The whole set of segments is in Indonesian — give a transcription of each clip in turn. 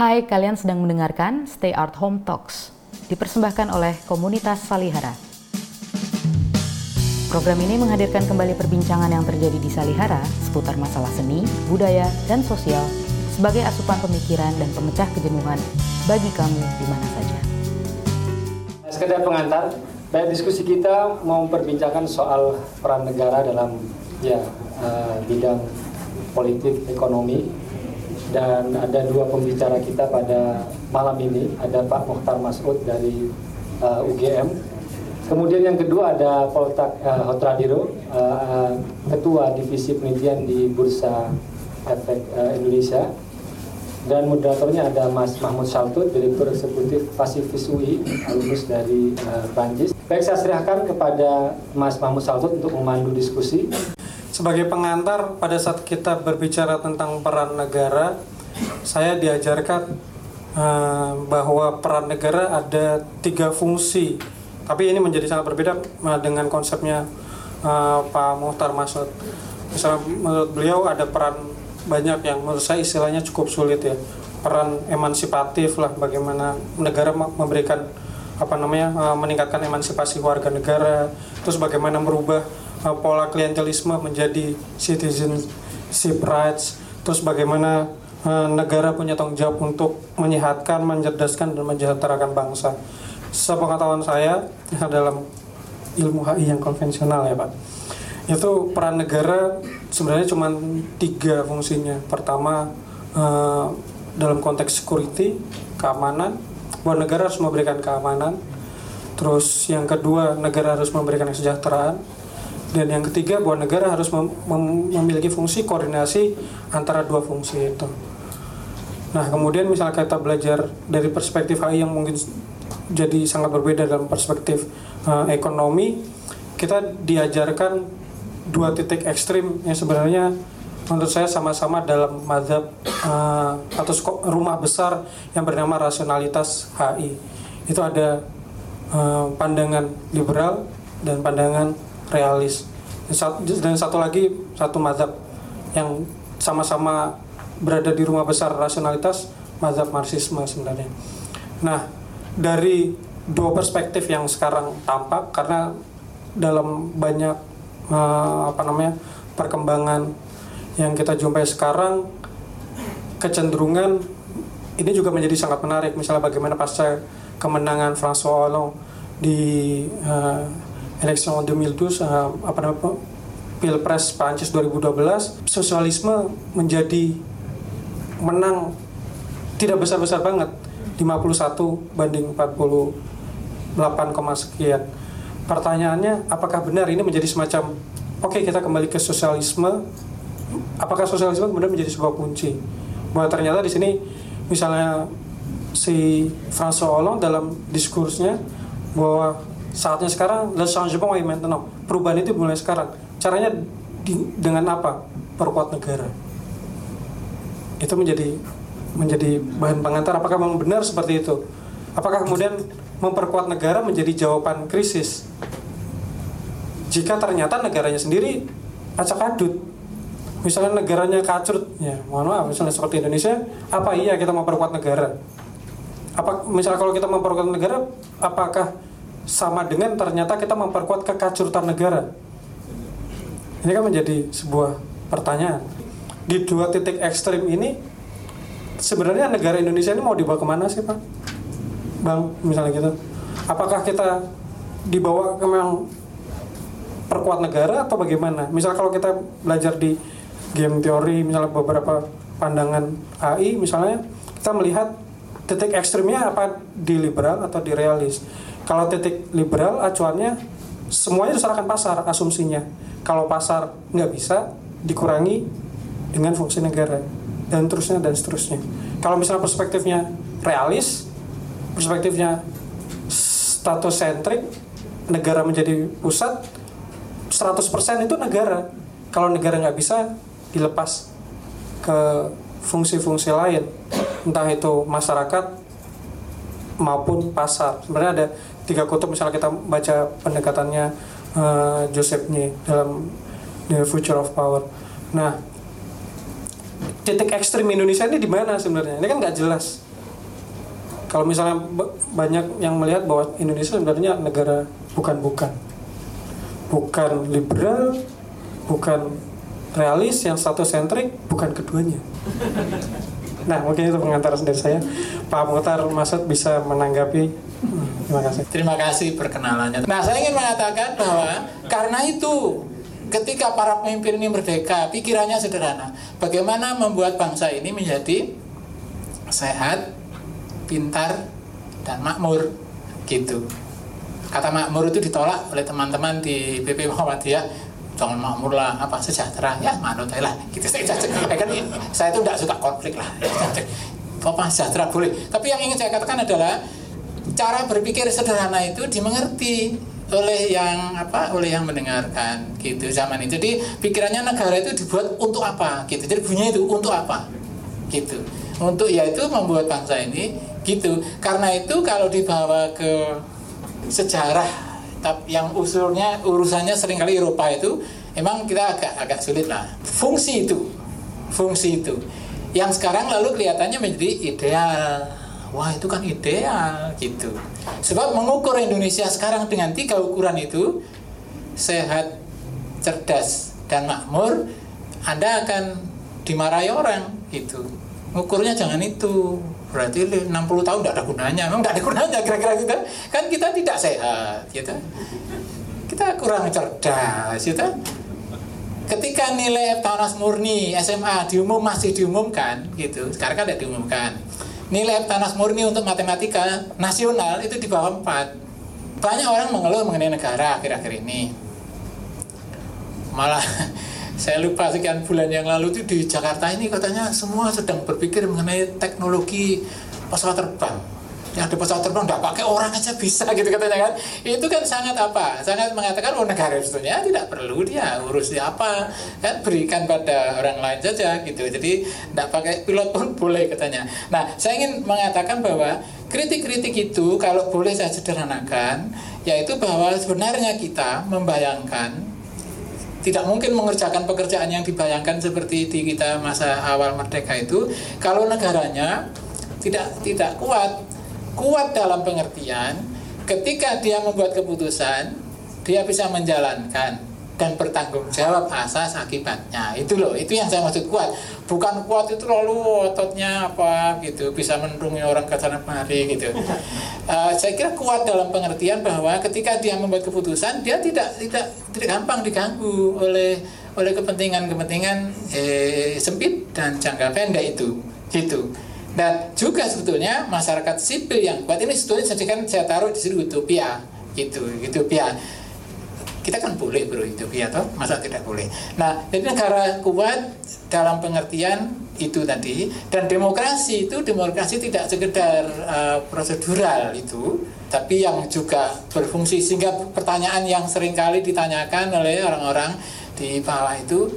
Hai, kalian sedang mendengarkan Stay Art Home Talks, dipersembahkan oleh komunitas Salihara. Program ini menghadirkan kembali perbincangan yang terjadi di Salihara seputar masalah seni, budaya, dan sosial sebagai asupan pemikiran dan pemecah kejenuhan bagi kamu di mana saja. Sekedar pengantar, baik diskusi kita mau memperbincangkan soal peran negara dalam ya uh, bidang politik ekonomi dan ada dua pembicara kita pada malam ini ada Pak Muhtar Masud dari uh, UGM kemudian yang kedua ada Poltak uh, Hotradiro uh, ketua divisi penelitian di Bursa Efek uh, Indonesia dan moderatornya ada Mas Mahmud Saltut, Direktur Eksekutif Pasifis UI, alumnus dari uh, Prancis. Baik, saya serahkan kepada Mas Mahmud Saltut untuk memandu diskusi. Sebagai pengantar, pada saat kita berbicara tentang peran negara, saya diajarkan uh, bahwa peran negara ada tiga fungsi. Tapi ini menjadi sangat berbeda uh, dengan konsepnya uh, Pak Muhtar Masud. Misalnya menurut beliau ada peran banyak yang menurut saya istilahnya cukup sulit ya peran emancipatif lah bagaimana negara memberikan apa namanya meningkatkan emansipasi warga negara terus bagaimana merubah uh, pola klientelisme menjadi citizenship rights. Terus bagaimana uh, negara punya tanggung jawab untuk menyehatkan mencerdaskan dan mensejahterakan bangsa. Sepengetahuan saya dalam ilmu HI yang konvensional ya Pak. Itu peran negara sebenarnya cuma tiga fungsinya. Pertama eh, dalam konteks security keamanan bahwa negara harus memberikan keamanan. Terus yang kedua negara harus memberikan kesejahteraan dan yang ketiga bahwa negara harus mem mem memiliki fungsi koordinasi antara dua fungsi itu. Nah kemudian misalnya kita belajar dari perspektif AI yang mungkin jadi sangat berbeda dalam perspektif uh, ekonomi kita diajarkan dua titik ekstrim yang sebenarnya menurut saya sama-sama dalam madhab uh, atau rumah besar yang bernama rasionalitas HI itu ada uh, pandangan liberal dan pandangan realis. Dan satu, lagi satu madhab yang sama-sama berada di rumah besar rasionalitas madhab marxisme sebenarnya. Nah dari dua perspektif yang sekarang tampak karena dalam banyak uh, apa namanya perkembangan yang kita jumpai sekarang kecenderungan ini juga menjadi sangat menarik. Misalnya bagaimana pasca kemenangan François Hollande di uh, election 2012 uh, apa namanya Pilpres Prancis 2012 sosialisme menjadi menang tidak besar-besar banget 51 banding 48, sekian. Pertanyaannya apakah benar ini menjadi semacam oke okay, kita kembali ke sosialisme? Apakah sosialisme kemudian menjadi sebuah kunci? Bahwa ternyata di sini misalnya si François Hollande dalam diskursnya bahwa saatnya sekarang le changement est maintenant perubahan itu mulai sekarang. Caranya di, dengan apa? Perkuat negara. Itu menjadi menjadi bahan pengantar. Apakah memang benar seperti itu? Apakah kemudian memperkuat negara menjadi jawaban krisis. Jika ternyata negaranya sendiri acak adut, misalnya negaranya kacrut, ya mohon maaf, misalnya seperti Indonesia, apa iya kita memperkuat negara? Apa misalnya kalau kita memperkuat negara, apakah sama dengan ternyata kita memperkuat kekacrutan negara? Ini kan menjadi sebuah pertanyaan. Di dua titik ekstrim ini, sebenarnya negara Indonesia ini mau dibawa ke mana sih Pak? bang misalnya gitu apakah kita dibawa ke memang perkuat negara atau bagaimana misal kalau kita belajar di game teori misalnya beberapa pandangan AI misalnya kita melihat titik ekstrimnya apa di liberal atau di realis kalau titik liberal acuannya semuanya diserahkan pasar asumsinya. Kalau pasar nggak bisa dikurangi dengan fungsi negara dan terusnya dan seterusnya. Kalau misalnya perspektifnya realis perspektifnya status sentrik negara menjadi pusat 100% itu negara. Kalau negara nggak bisa dilepas ke fungsi-fungsi lain. Entah itu masyarakat maupun pasar. Sebenarnya ada tiga kutub misalnya kita baca pendekatannya uh, Joseph Nye dalam The Future of Power. Nah titik ekstrim Indonesia ini di mana sebenarnya? Ini kan nggak jelas. Kalau misalnya ba- banyak yang melihat bahwa Indonesia sebenarnya negara bukan-bukan. Bukan liberal bukan realis yang satu sentrik bukan keduanya. Nah mungkin itu pengantar dari saya. Pak Muhtar Masud bisa menanggapi Terima kasih. Terima kasih perkenalannya. Nah, saya ingin mengatakan bahwa karena itu ketika para pemimpin ini merdeka, pikirannya sederhana. Bagaimana membuat bangsa ini menjadi sehat, pintar, dan makmur? Gitu. Kata makmur itu ditolak oleh teman-teman di BP Muhammadiyah. Jangan makmur lah apa sejahtera. Ya manut lah. Gitu saya, saya, kan, saya itu tidak suka konflik lah. Apa sejahtera boleh? Tapi yang ingin saya katakan adalah cara berpikir sederhana itu dimengerti oleh yang apa oleh yang mendengarkan gitu zaman itu. Jadi pikirannya negara itu dibuat untuk apa gitu. Jadi bunyinya itu untuk apa gitu. Untuk yaitu membuat bangsa ini gitu. Karena itu kalau dibawa ke sejarah tapi yang usulnya urusannya sering kali Eropa itu emang kita agak agak sulit lah. Fungsi itu fungsi itu. Yang sekarang lalu kelihatannya menjadi ideal wah itu kan ideal gitu. Sebab mengukur Indonesia sekarang dengan tiga ukuran itu sehat cerdas dan makmur anda akan dimarahi orang gitu. Ukurnya jangan itu. Berarti 60 tahun tidak ada gunanya. Memang tidak ada gunanya kira-kira gitu. Kan kita tidak sehat gitu. Kita kurang cerdas gitu. Ketika nilai Eptanas murni SMA diumum masih diumumkan gitu. Sekarang kan tidak diumumkan nilai Eptanas murni untuk matematika nasional itu di bawah 4 banyak orang mengeluh mengenai negara akhir-akhir ini. Malah saya lupa sekian bulan yang lalu itu di Jakarta ini katanya semua sedang berpikir mengenai teknologi pesawat terbang yang ada pesawat terbang tidak pakai orang aja bisa gitu katanya kan. Itu kan sangat apa sangat mengatakan oh negara sebetulnya tidak perlu dia urus apa kan. Berikan pada orang lain saja gitu. Jadi tidak pakai pilot pun boleh katanya. Nah saya ingin mengatakan bahwa kritik-kritik itu kalau boleh saya sederhanakan yaitu bahwa sebenarnya kita membayangkan tidak mungkin mengerjakan pekerjaan yang dibayangkan seperti di kita masa awal merdeka itu kalau negaranya tidak tidak kuat kuat dalam pengertian ketika dia membuat keputusan dia bisa menjalankan dan bertanggung jawab asas akibatnya. Itu loh itu yang saya maksud kuat. Bukan kuat itu lalu ototnya apa gitu bisa mendungi orang ke sana kemari gitu. Uh, saya kira kuat dalam pengertian bahwa ketika dia membuat keputusan dia tidak tidak tidak gampang diganggu oleh oleh kepentingan-kepentingan eh, sempit dan jangka pendek itu gitu dan juga sebetulnya masyarakat sipil yang kuat ini sebetulnya kan saya taruh di sini utopia gitu utopia. Kita kan boleh berutopia toh masa tidak boleh? Nah jadi negara kuat dalam pengertian itu tadi dan demokrasi itu demokrasi tidak sekedar uh, prosedural itu tapi yang juga berfungsi. Sehingga pertanyaan yang sering kali ditanyakan oleh orang-orang di bawah itu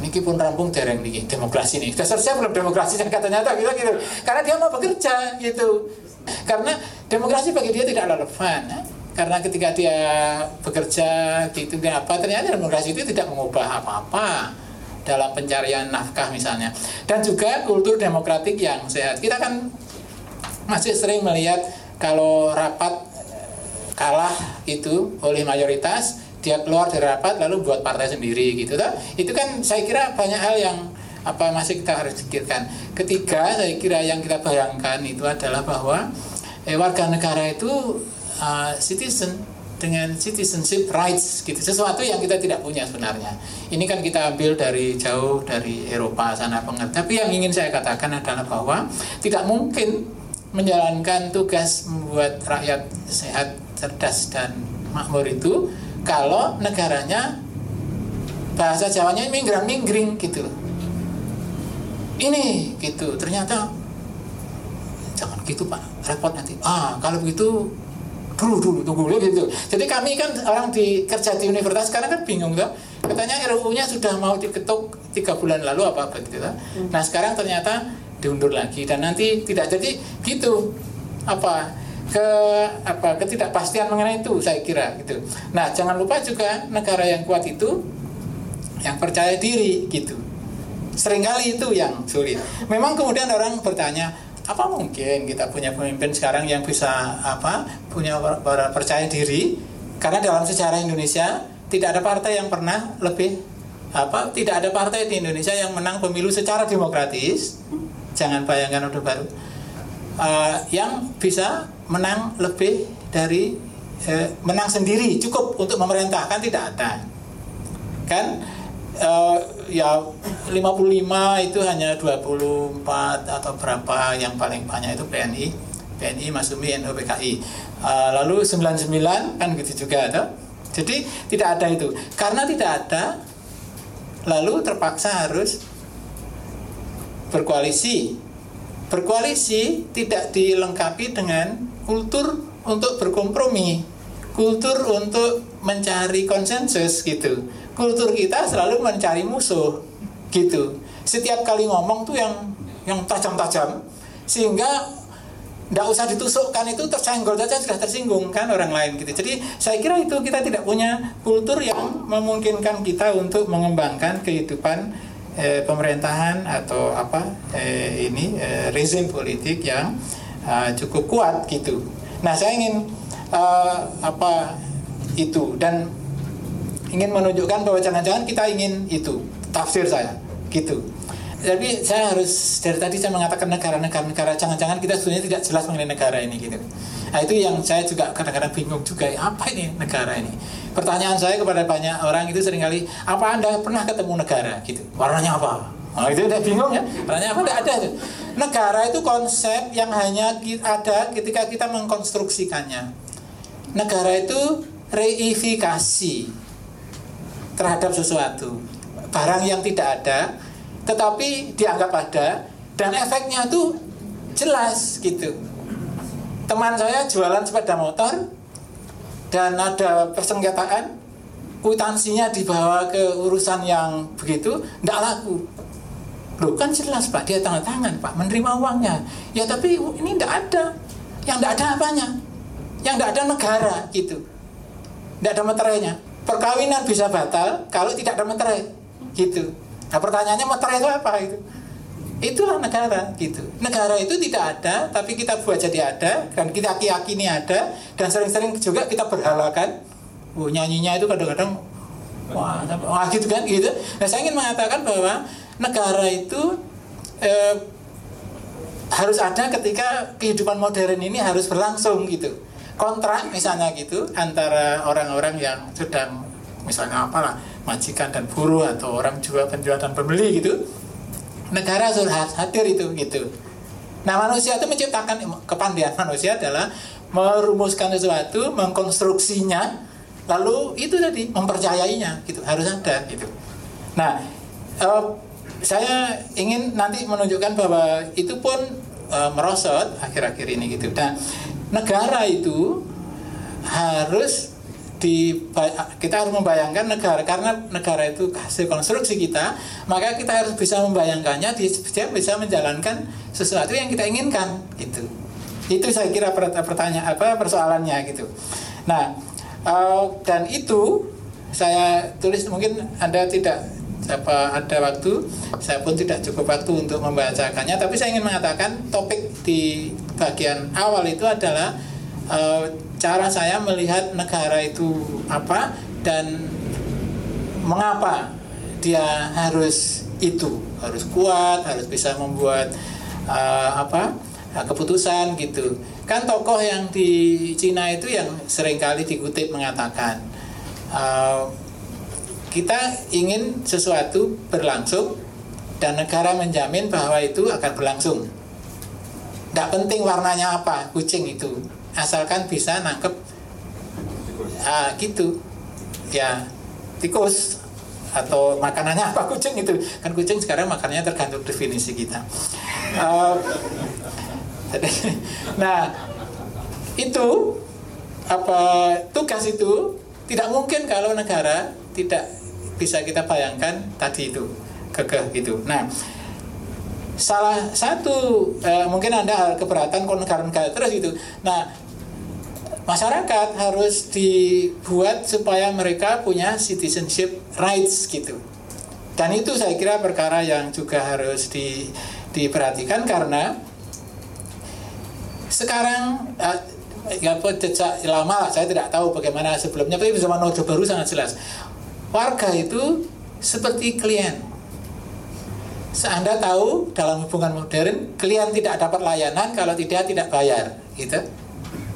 niki pun rampung dereng niki demokrasi dasar saya belum demokrasi yang katanya tak gitu gitu. Karena dia mau bekerja gitu. Karena demokrasi bagi dia tidak relevan ya? karena ketika dia bekerja gitu dia apa ternyata demokrasi itu tidak mengubah apa-apa dalam pencarian nafkah misalnya. Dan juga kultur demokratik yang sehat. Kita kan masih sering melihat kalau rapat kalah itu oleh mayoritas dia keluar dari rapat lalu buat partai sendiri gitu toh. Itu kan saya kira banyak hal yang apa masih kita harus pikirkan. Ketiga saya kira yang kita bayangkan itu adalah bahwa eh, warga negara itu uh, citizen dengan citizenship rights gitu sesuatu yang kita tidak punya sebenarnya. Ini kan kita ambil dari jauh dari Eropa sana pengerti. Tapi yang ingin saya katakan adalah bahwa tidak mungkin menjalankan tugas membuat rakyat sehat cerdas dan makmur itu kalau negaranya bahasa Jawanya minggrang minggring gitu ini gitu ternyata jangan gitu pak. Repot nanti. Ah kalau begitu dulu dulu tunggu dulu gitu. Jadi kami kan orang di kerja di universitas sekarang kan bingung tuh katanya RUU-nya sudah mau diketuk tiga bulan lalu apa apa gitu nah sekarang ternyata diundur lagi dan nanti tidak jadi gitu. Apa ke apa ketidakpastian mengenai itu saya kira gitu. Nah jangan lupa juga negara yang kuat itu yang percaya diri gitu. Seringkali itu yang sulit. Memang kemudian orang bertanya, apa mungkin kita punya pemimpin sekarang yang bisa apa punya percaya diri karena dalam sejarah Indonesia tidak ada partai yang pernah lebih apa tidak ada partai di Indonesia yang menang pemilu secara demokratis jangan bayangkan udah baru uh, yang bisa menang lebih dari uh, menang sendiri cukup untuk memerintah kan tidak ada. Kan uh, ya 55 itu hanya 24 atau berapa yang paling banyak itu PNI PNI Masumi NUPKI uh, lalu 99 kan gitu juga ada jadi tidak ada itu. Karena tidak ada lalu terpaksa harus berkoalisi. Berkoalisi tidak dilengkapi dengan kultur untuk berkompromi, kultur untuk mencari konsensus gitu. Kultur kita selalu mencari musuh gitu. Setiap kali ngomong tuh yang yang tajam-tajam sehingga tidak usah ditusukkan itu tersenggol saja sudah tersinggung kan orang lain gitu. Jadi saya kira itu kita tidak punya kultur yang memungkinkan kita untuk mengembangkan kehidupan eh, pemerintahan atau apa eh, ini eh, rezim politik yang uh, cukup kuat gitu. Nah saya ingin uh, apa itu dan ingin menunjukkan bahwa jangan-jangan kita ingin itu tafsir saya gitu tapi saya harus dari tadi saya mengatakan negara-negara negara jangan-jangan kita sebenarnya tidak jelas mengenai negara ini gitu. Nah itu yang saya juga kadang-kadang bingung juga apa ini negara ini. Pertanyaan saya kepada banyak orang itu sering kali apa anda pernah ketemu negara gitu warnanya apa? Oh, itu udah bingung ya. Pertanyaan apa? Tidak ada itu. Negara itu konsep yang hanya ada ketika kita mengkonstruksikannya. Negara itu reifikasi terhadap sesuatu. Barang yang tidak ada tetapi dianggap ada dan efeknya tuh jelas gitu. Teman saya jualan sepeda motor dan ada persengketaan, kuitansinya dibawa ke urusan yang begitu, tidak laku. Loh kan jelas Pak, dia tanda tangan Pak, menerima uangnya. Ya tapi ini tidak ada. Yang tidak ada apanya? Yang tidak ada negara gitu. Tidak ada meterainya. Perkawinan bisa batal kalau tidak ada meterai gitu. Nah pertanyaannya meterai itu apa itu? Itulah negara gitu. Negara itu tidak ada, tapi kita buat jadi ada, dan kita yakini ada, dan sering-sering juga kita berhalakan. Oh, nyanyinya itu kadang-kadang wah, wah gitu kan gitu. Nah saya ingin mengatakan bahwa negara itu eh, harus ada ketika kehidupan modern ini harus berlangsung gitu. Kontrak misalnya gitu antara orang-orang yang sedang misalnya apalah majikan dan buruh atau orang jual penjual dan pembeli gitu negara harus hadir itu gitu. Nah manusia itu menciptakan kepandaian manusia adalah merumuskan sesuatu mengkonstruksinya lalu itu tadi mempercayainya gitu. Harus ada gitu. Nah eh, saya ingin nanti menunjukkan bahwa itu pun eh, merosot akhir-akhir ini gitu. Dan negara itu harus di kita harus membayangkan negara karena negara itu hasil konstruksi kita maka kita harus bisa membayangkannya dia bisa menjalankan sesuatu yang kita inginkan itu itu saya kira pertanyaan apa persoalannya gitu. Nah uh, dan itu saya tulis mungkin anda tidak apa ada waktu saya pun tidak cukup waktu untuk membacakannya tapi saya ingin mengatakan topik di bagian awal itu adalah uh, cara saya melihat negara itu apa dan mengapa dia harus itu harus kuat harus bisa membuat uh, apa keputusan gitu. Kan tokoh yang di Cina itu yang sering kali dikutip mengatakan uh, kita ingin sesuatu berlangsung dan negara menjamin bahwa itu akan berlangsung. Tidak penting warnanya apa kucing itu asalkan bisa nangkep ah, gitu. Ya tikus atau makanannya apa kucing itu. Kan kucing sekarang makanannya tergantung definisi kita. Uh, nah itu apa tugas itu tidak mungkin kalau negara tidak bisa kita bayangkan tadi itu kekeh gitu. Nah salah satu eh, mungkin anda keberatan kalau negara-negara terus gitu. Nah masyarakat harus dibuat supaya mereka punya citizenship rights gitu dan itu saya kira perkara yang juga harus di, diperhatikan karena sekarang uh, ya jejak lama saya tidak tahu bagaimana sebelumnya, tapi zaman Orde Baru sangat jelas. Warga itu seperti klien. Anda tahu dalam hubungan modern, klien tidak dapat layanan kalau tidak tidak bayar, gitu.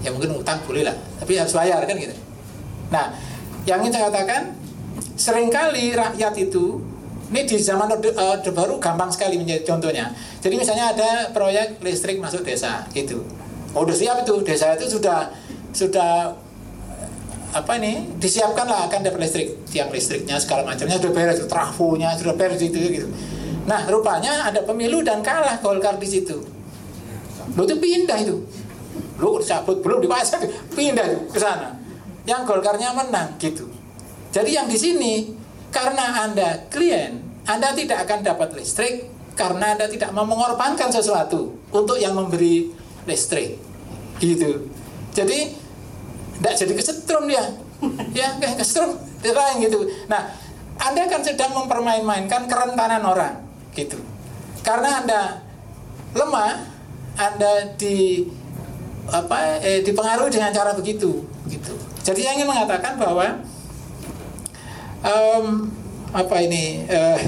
Ya mungkin utang boleh lah, tapi harus bayar kan gitu. Nah, yang ingin saya katakan, sering kali rakyat itu ini di zaman orde, orde baru gampang sekali menjadi contohnya. Jadi misalnya ada proyek listrik masuk desa, gitu. Oh, udah siap itu, desa itu sudah sudah apa ini disiapkan lah akan dapat listrik tiang listriknya segala macamnya sudah beres trafonya sudah beres itu gitu nah rupanya ada pemilu dan kalah Golkar di situ lo itu pindah itu lo cabut belum dipasang pindah ke sana. Yang Golkarnya menang gitu. Jadi yang di sini karena anda klien anda tidak akan dapat listrik karena anda tidak mau mengorbankan sesuatu untuk yang memberi listrik gitu. Jadi tidak jadi kesetrum dia. Ya kayak kesetrum lain gitu. Nah anda kan sedang mempermain-mainkan kerentanan orang gitu. Karena anda lemah anda di apa eh, dipengaruhi dengan cara begitu gitu jadi saya ingin mengatakan bahwa um, apa ini uh,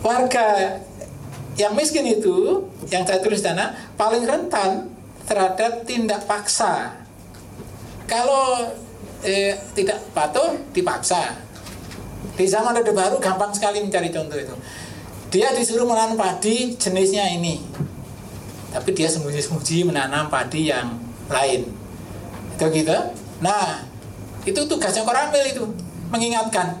warga yang miskin itu yang saya tulis sana paling rentan terhadap tindak paksa. Kalau eh, tidak patuh dipaksa. Di zaman Orde Baru gampang sekali mencari contoh itu. Dia disuruh menanam padi jenisnya ini. Tapi dia sembunyi-sembunyi menanam padi yang lain. Itu gitu. Nah, itu tugasnya Koramil itu. Mengingatkan.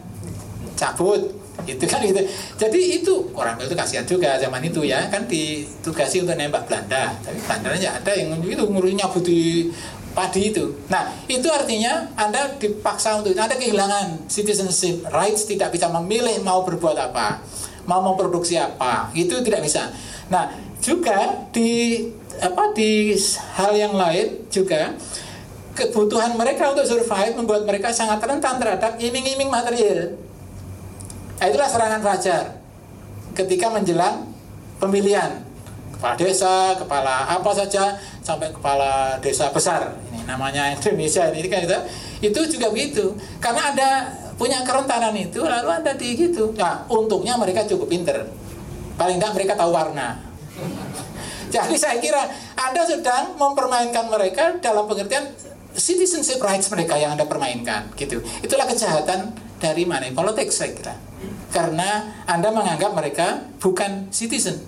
Cabut. Itu kan gitu. Jadi itu orang itu kasihan juga zaman itu ya. Kan ditugasi untuk nembak Belanda. Tapi Belanda aja ada yang itu ngurusnya putih padi itu. Nah itu artinya anda dipaksa untuk anda kehilangan citizenship rights tidak bisa memilih mau berbuat apa mau memproduksi apa. Itu tidak bisa. Nah juga di apa di hal yang lain juga kebutuhan mereka untuk survive membuat mereka sangat rentan terhadap iming-iming material Nah, itulah serangan fajar ketika menjelang pemilihan kepala desa, kepala apa saja sampai kepala desa besar. Ini namanya Indonesia ini kan itu. Itu juga begitu. Karena ada punya kerentanan itu lalu Anda di gitu. Nah, untungnya mereka cukup pinter. Paling enggak mereka tahu warna. Jadi saya kira Anda sedang mempermainkan mereka dalam pengertian citizenship rights mereka yang Anda permainkan gitu. Itulah kejahatan dari money politics saya kira. Karena anda menganggap mereka bukan citizen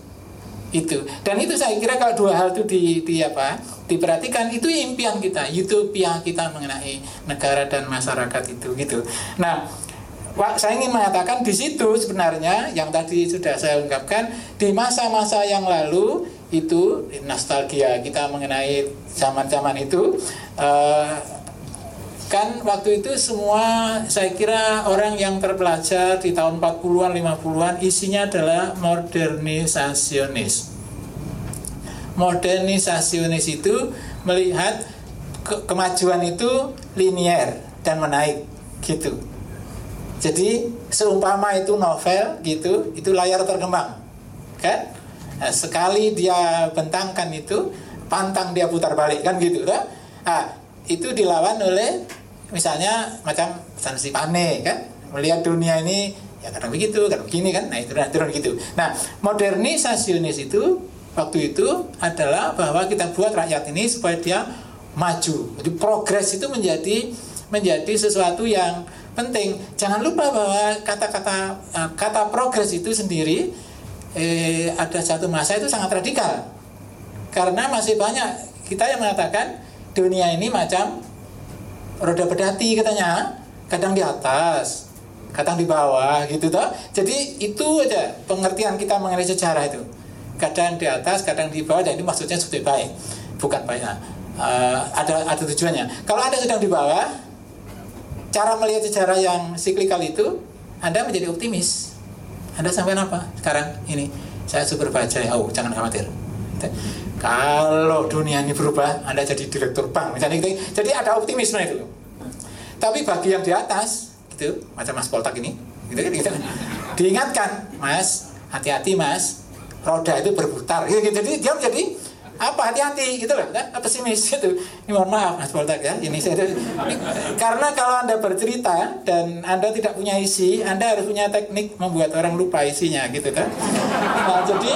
itu. Dan itu saya kira kalau dua hal itu di, di apa diperhatikan itu impian kita utopia kita mengenai negara dan masyarakat itu gitu. Nah saya ingin mengatakan di situ sebenarnya yang tadi sudah saya ungkapkan di masa-masa yang lalu itu nostalgia kita mengenai zaman-zaman itu uh, kan waktu itu semua saya kira orang yang terpelajar di tahun 40-an 50-an isinya adalah modernisasionis. Modernisasionis itu melihat ke kemajuan itu linier dan menaik gitu jadi seumpama itu novel gitu itu layar terkembang kan? Nah, sekali dia bentangkan itu pantang dia putar balik kan gitu kan? Nah, itu dilawan oleh misalnya macam si Pane kan? Melihat dunia ini ya kadang begitu kadang begini kan? Nah itu turun gitu. Nah modernisasionis itu waktu itu adalah bahwa kita buat rakyat ini supaya dia maju. Jadi progres itu menjadi menjadi sesuatu yang penting. Jangan lupa bahwa kata-kata eh, kata progres itu sendiri eh, ada satu masa itu sangat radikal. Karena masih banyak kita yang mengatakan dunia ini macam roda pedati katanya. Kadang di atas kadang di bawah gitu toh. Jadi itu aja pengertian kita mengenai sejarah itu. Kadang di atas kadang di bawah dan ini maksudnya sudah baik bukan baik uh, ada ada tujuannya. Kalau anda sedang di bawah cara melihat sejarah yang siklikal itu anda menjadi optimis anda sampai apa sekarang ini saya super baca oh jangan khawatir kalau dunia ini berubah, Anda jadi direktur bank, misalnya gitu. Jadi ada optimisme itu. Tapi bagi yang di atas, gitu, macam Mas Poltak ini, gitu kan, gitu kan. Diingatkan, Mas, hati-hati Mas, roda itu berputar gitu, gitu. jadi dia menjadi apa? Hati-hati gitu loh. Kan? Pesimis? Gitu. Ini mohon maaf Mas Poltek ya. Ini saya ini, karena kalau anda bercerita dan anda tidak punya isi anda harus punya teknik membuat orang lupa isinya gitu kan? Nah jadi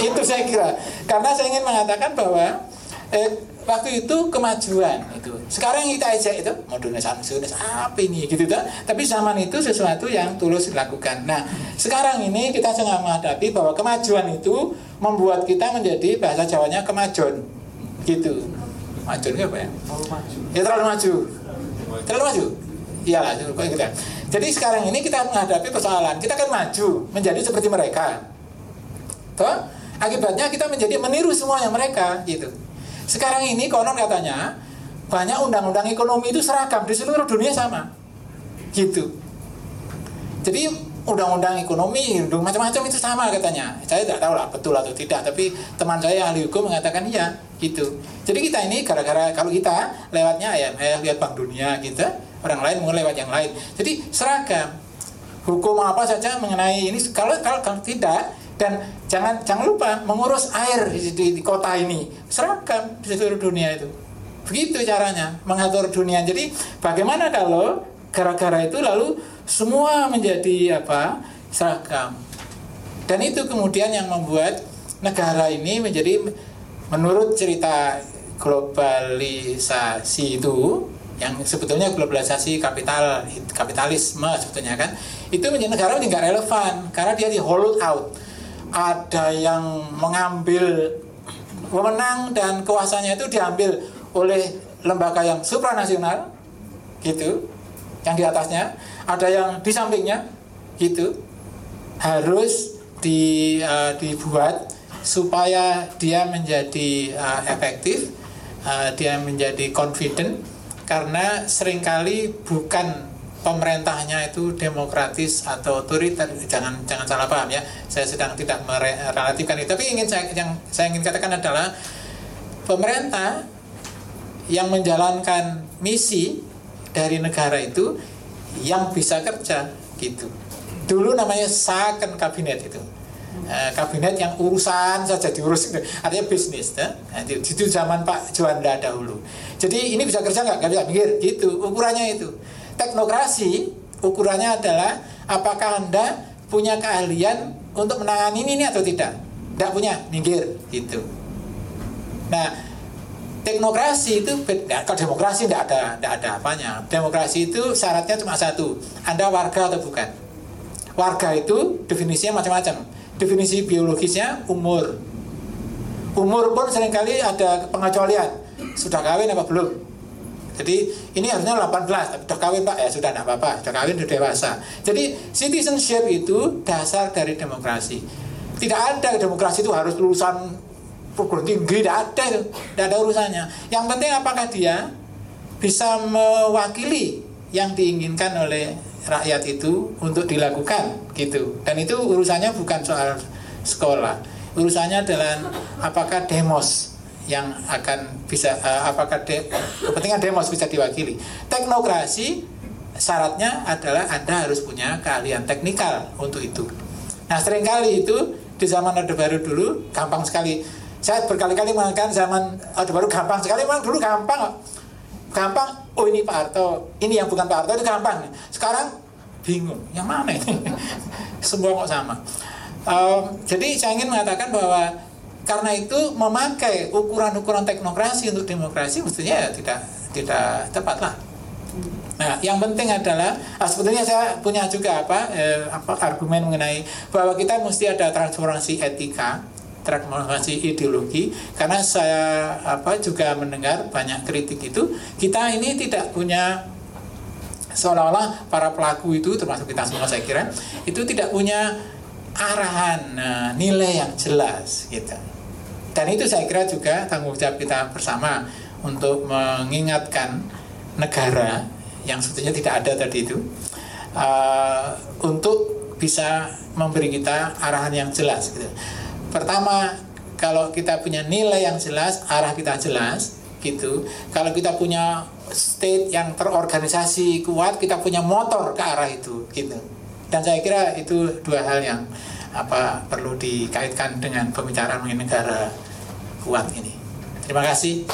itu saya kira. Karena saya ingin mengatakan bahwa eh, waktu itu kemajuan itu. Sekarang yang kita ajak itu modernisasi apa ini gitu kan tapi zaman itu sesuatu yang tulus dilakukan. Nah sekarang ini kita sedang menghadapi bahwa kemajuan itu membuat kita menjadi bahasa Jawanya kemajuan gitu. Majuan itu apa ya? Ya terlalu maju. Terlalu maju? Iyalah kita jadi sekarang ini kita menghadapi persoalan. Kita kan maju menjadi seperti mereka. Toh akibatnya kita menjadi meniru semuanya mereka gitu sekarang ini konon katanya banyak undang-undang ekonomi itu seragam di seluruh dunia sama. Gitu. Jadi undang-undang ekonomi, macam-macam itu sama katanya. Saya tidak tahu lah betul atau tidak, tapi teman saya ahli hukum mengatakan iya, gitu. Jadi kita ini gara-gara kalau kita lewatnya ya, eh, lihat Bank Dunia gitu, orang lain mau lewat yang lain. Jadi seragam. Hukum apa saja mengenai ini kalau kalau, kalau tidak dan jangan jangan lupa mengurus air di, di, di kota ini. Seragam di seluruh dunia itu. Begitu caranya mengatur dunia. Jadi bagaimana kalau gara-gara itu lalu semua menjadi apa? Seragam. Dan itu kemudian yang membuat negara ini menjadi menurut cerita globalisasi itu yang sebetulnya globalisasi kapital kapitalisme sebetulnya kan itu menjadi negara menjadi nggak relevan karena dia di hold out ada yang mengambil wewenang dan kuasanya itu diambil oleh lembaga yang supranasional gitu yang di atasnya. Ada yang di sampingnya gitu harus di, uh, dibuat supaya dia menjadi uh, efektif uh, dia menjadi confident karena sering kali bukan pemerintahnya itu demokratis atau otoriter. Jangan jangan salah paham ya. Saya sedang tidak merelatifkan itu. Tapi ingin saya yang saya ingin katakan adalah pemerintah yang menjalankan misi dari negara itu yang bisa kerja gitu. Dulu namanya second kabinet itu. Eh, kabinet yang urusan saja diurus artinya bisnis ya. itu, itu zaman Pak Juanda dahulu. Jadi ini bisa kerja nggak? Nggak bisa. Mikir gitu. Ukurannya itu teknokrasi ukurannya adalah apakah Anda punya keahlian untuk menangani ini atau tidak. Tidak punya, minggir gitu. Nah, teknokrasi itu beda. Kalau demokrasi tidak ada tidak ada apanya. Demokrasi itu syaratnya cuma satu, Anda warga atau bukan. Warga itu definisinya macam-macam. Definisi biologisnya umur. Umur pun sering kali ada pengecualian. Sudah kawin apa belum? Jadi ini harusnya 18, tapi sudah kawin pak ya sudah tidak apa-apa, sudah kawin sudah dewasa. Jadi citizenship itu dasar dari demokrasi. Tidak ada demokrasi itu harus lulusan perguruan tinggi, tidak ada tidak ada urusannya. Yang penting apakah dia bisa mewakili yang diinginkan oleh rakyat itu untuk dilakukan gitu. Dan itu urusannya bukan soal sekolah, urusannya adalah apakah demos yang akan bisa uh, apakah de, kepentingan demos bisa diwakili. Teknokrasi syaratnya adalah Anda harus punya keahlian teknikal untuk itu. Nah, sering kali itu di zaman Orde Baru dulu gampang sekali. Saya berkali-kali mengatakan zaman Orde Baru gampang sekali, memang dulu gampang Gampang, oh ini Pak Harto, ini yang bukan Pak Harto itu gampang. Sekarang bingung, yang mana ini? Semua kok sama. Um, jadi saya ingin mengatakan bahwa karena itu memakai ukuran-ukuran teknokrasi untuk demokrasi mestinya ya tidak tidak tepat lah. Nah, yang penting adalah ah, sebetulnya saya punya juga apa eh, apa argumen mengenai bahwa kita mesti ada transformasi etika, transformasi ideologi karena saya apa juga mendengar banyak kritik itu kita ini tidak punya seolah-olah para pelaku itu termasuk kita semua saya kira itu tidak punya arahan nah, nilai yang jelas gitu dan itu saya kira juga tanggung jawab kita bersama untuk mengingatkan negara yang sebetulnya tidak ada tadi itu uh, untuk bisa memberi kita arahan yang jelas. Gitu. Pertama, kalau kita punya nilai yang jelas, arah kita jelas, gitu. Kalau kita punya state yang terorganisasi kuat, kita punya motor ke arah itu, gitu. Dan saya kira itu dua hal yang apa perlu dikaitkan dengan pembicaraan mengenai negara kuat ini. Terima kasih.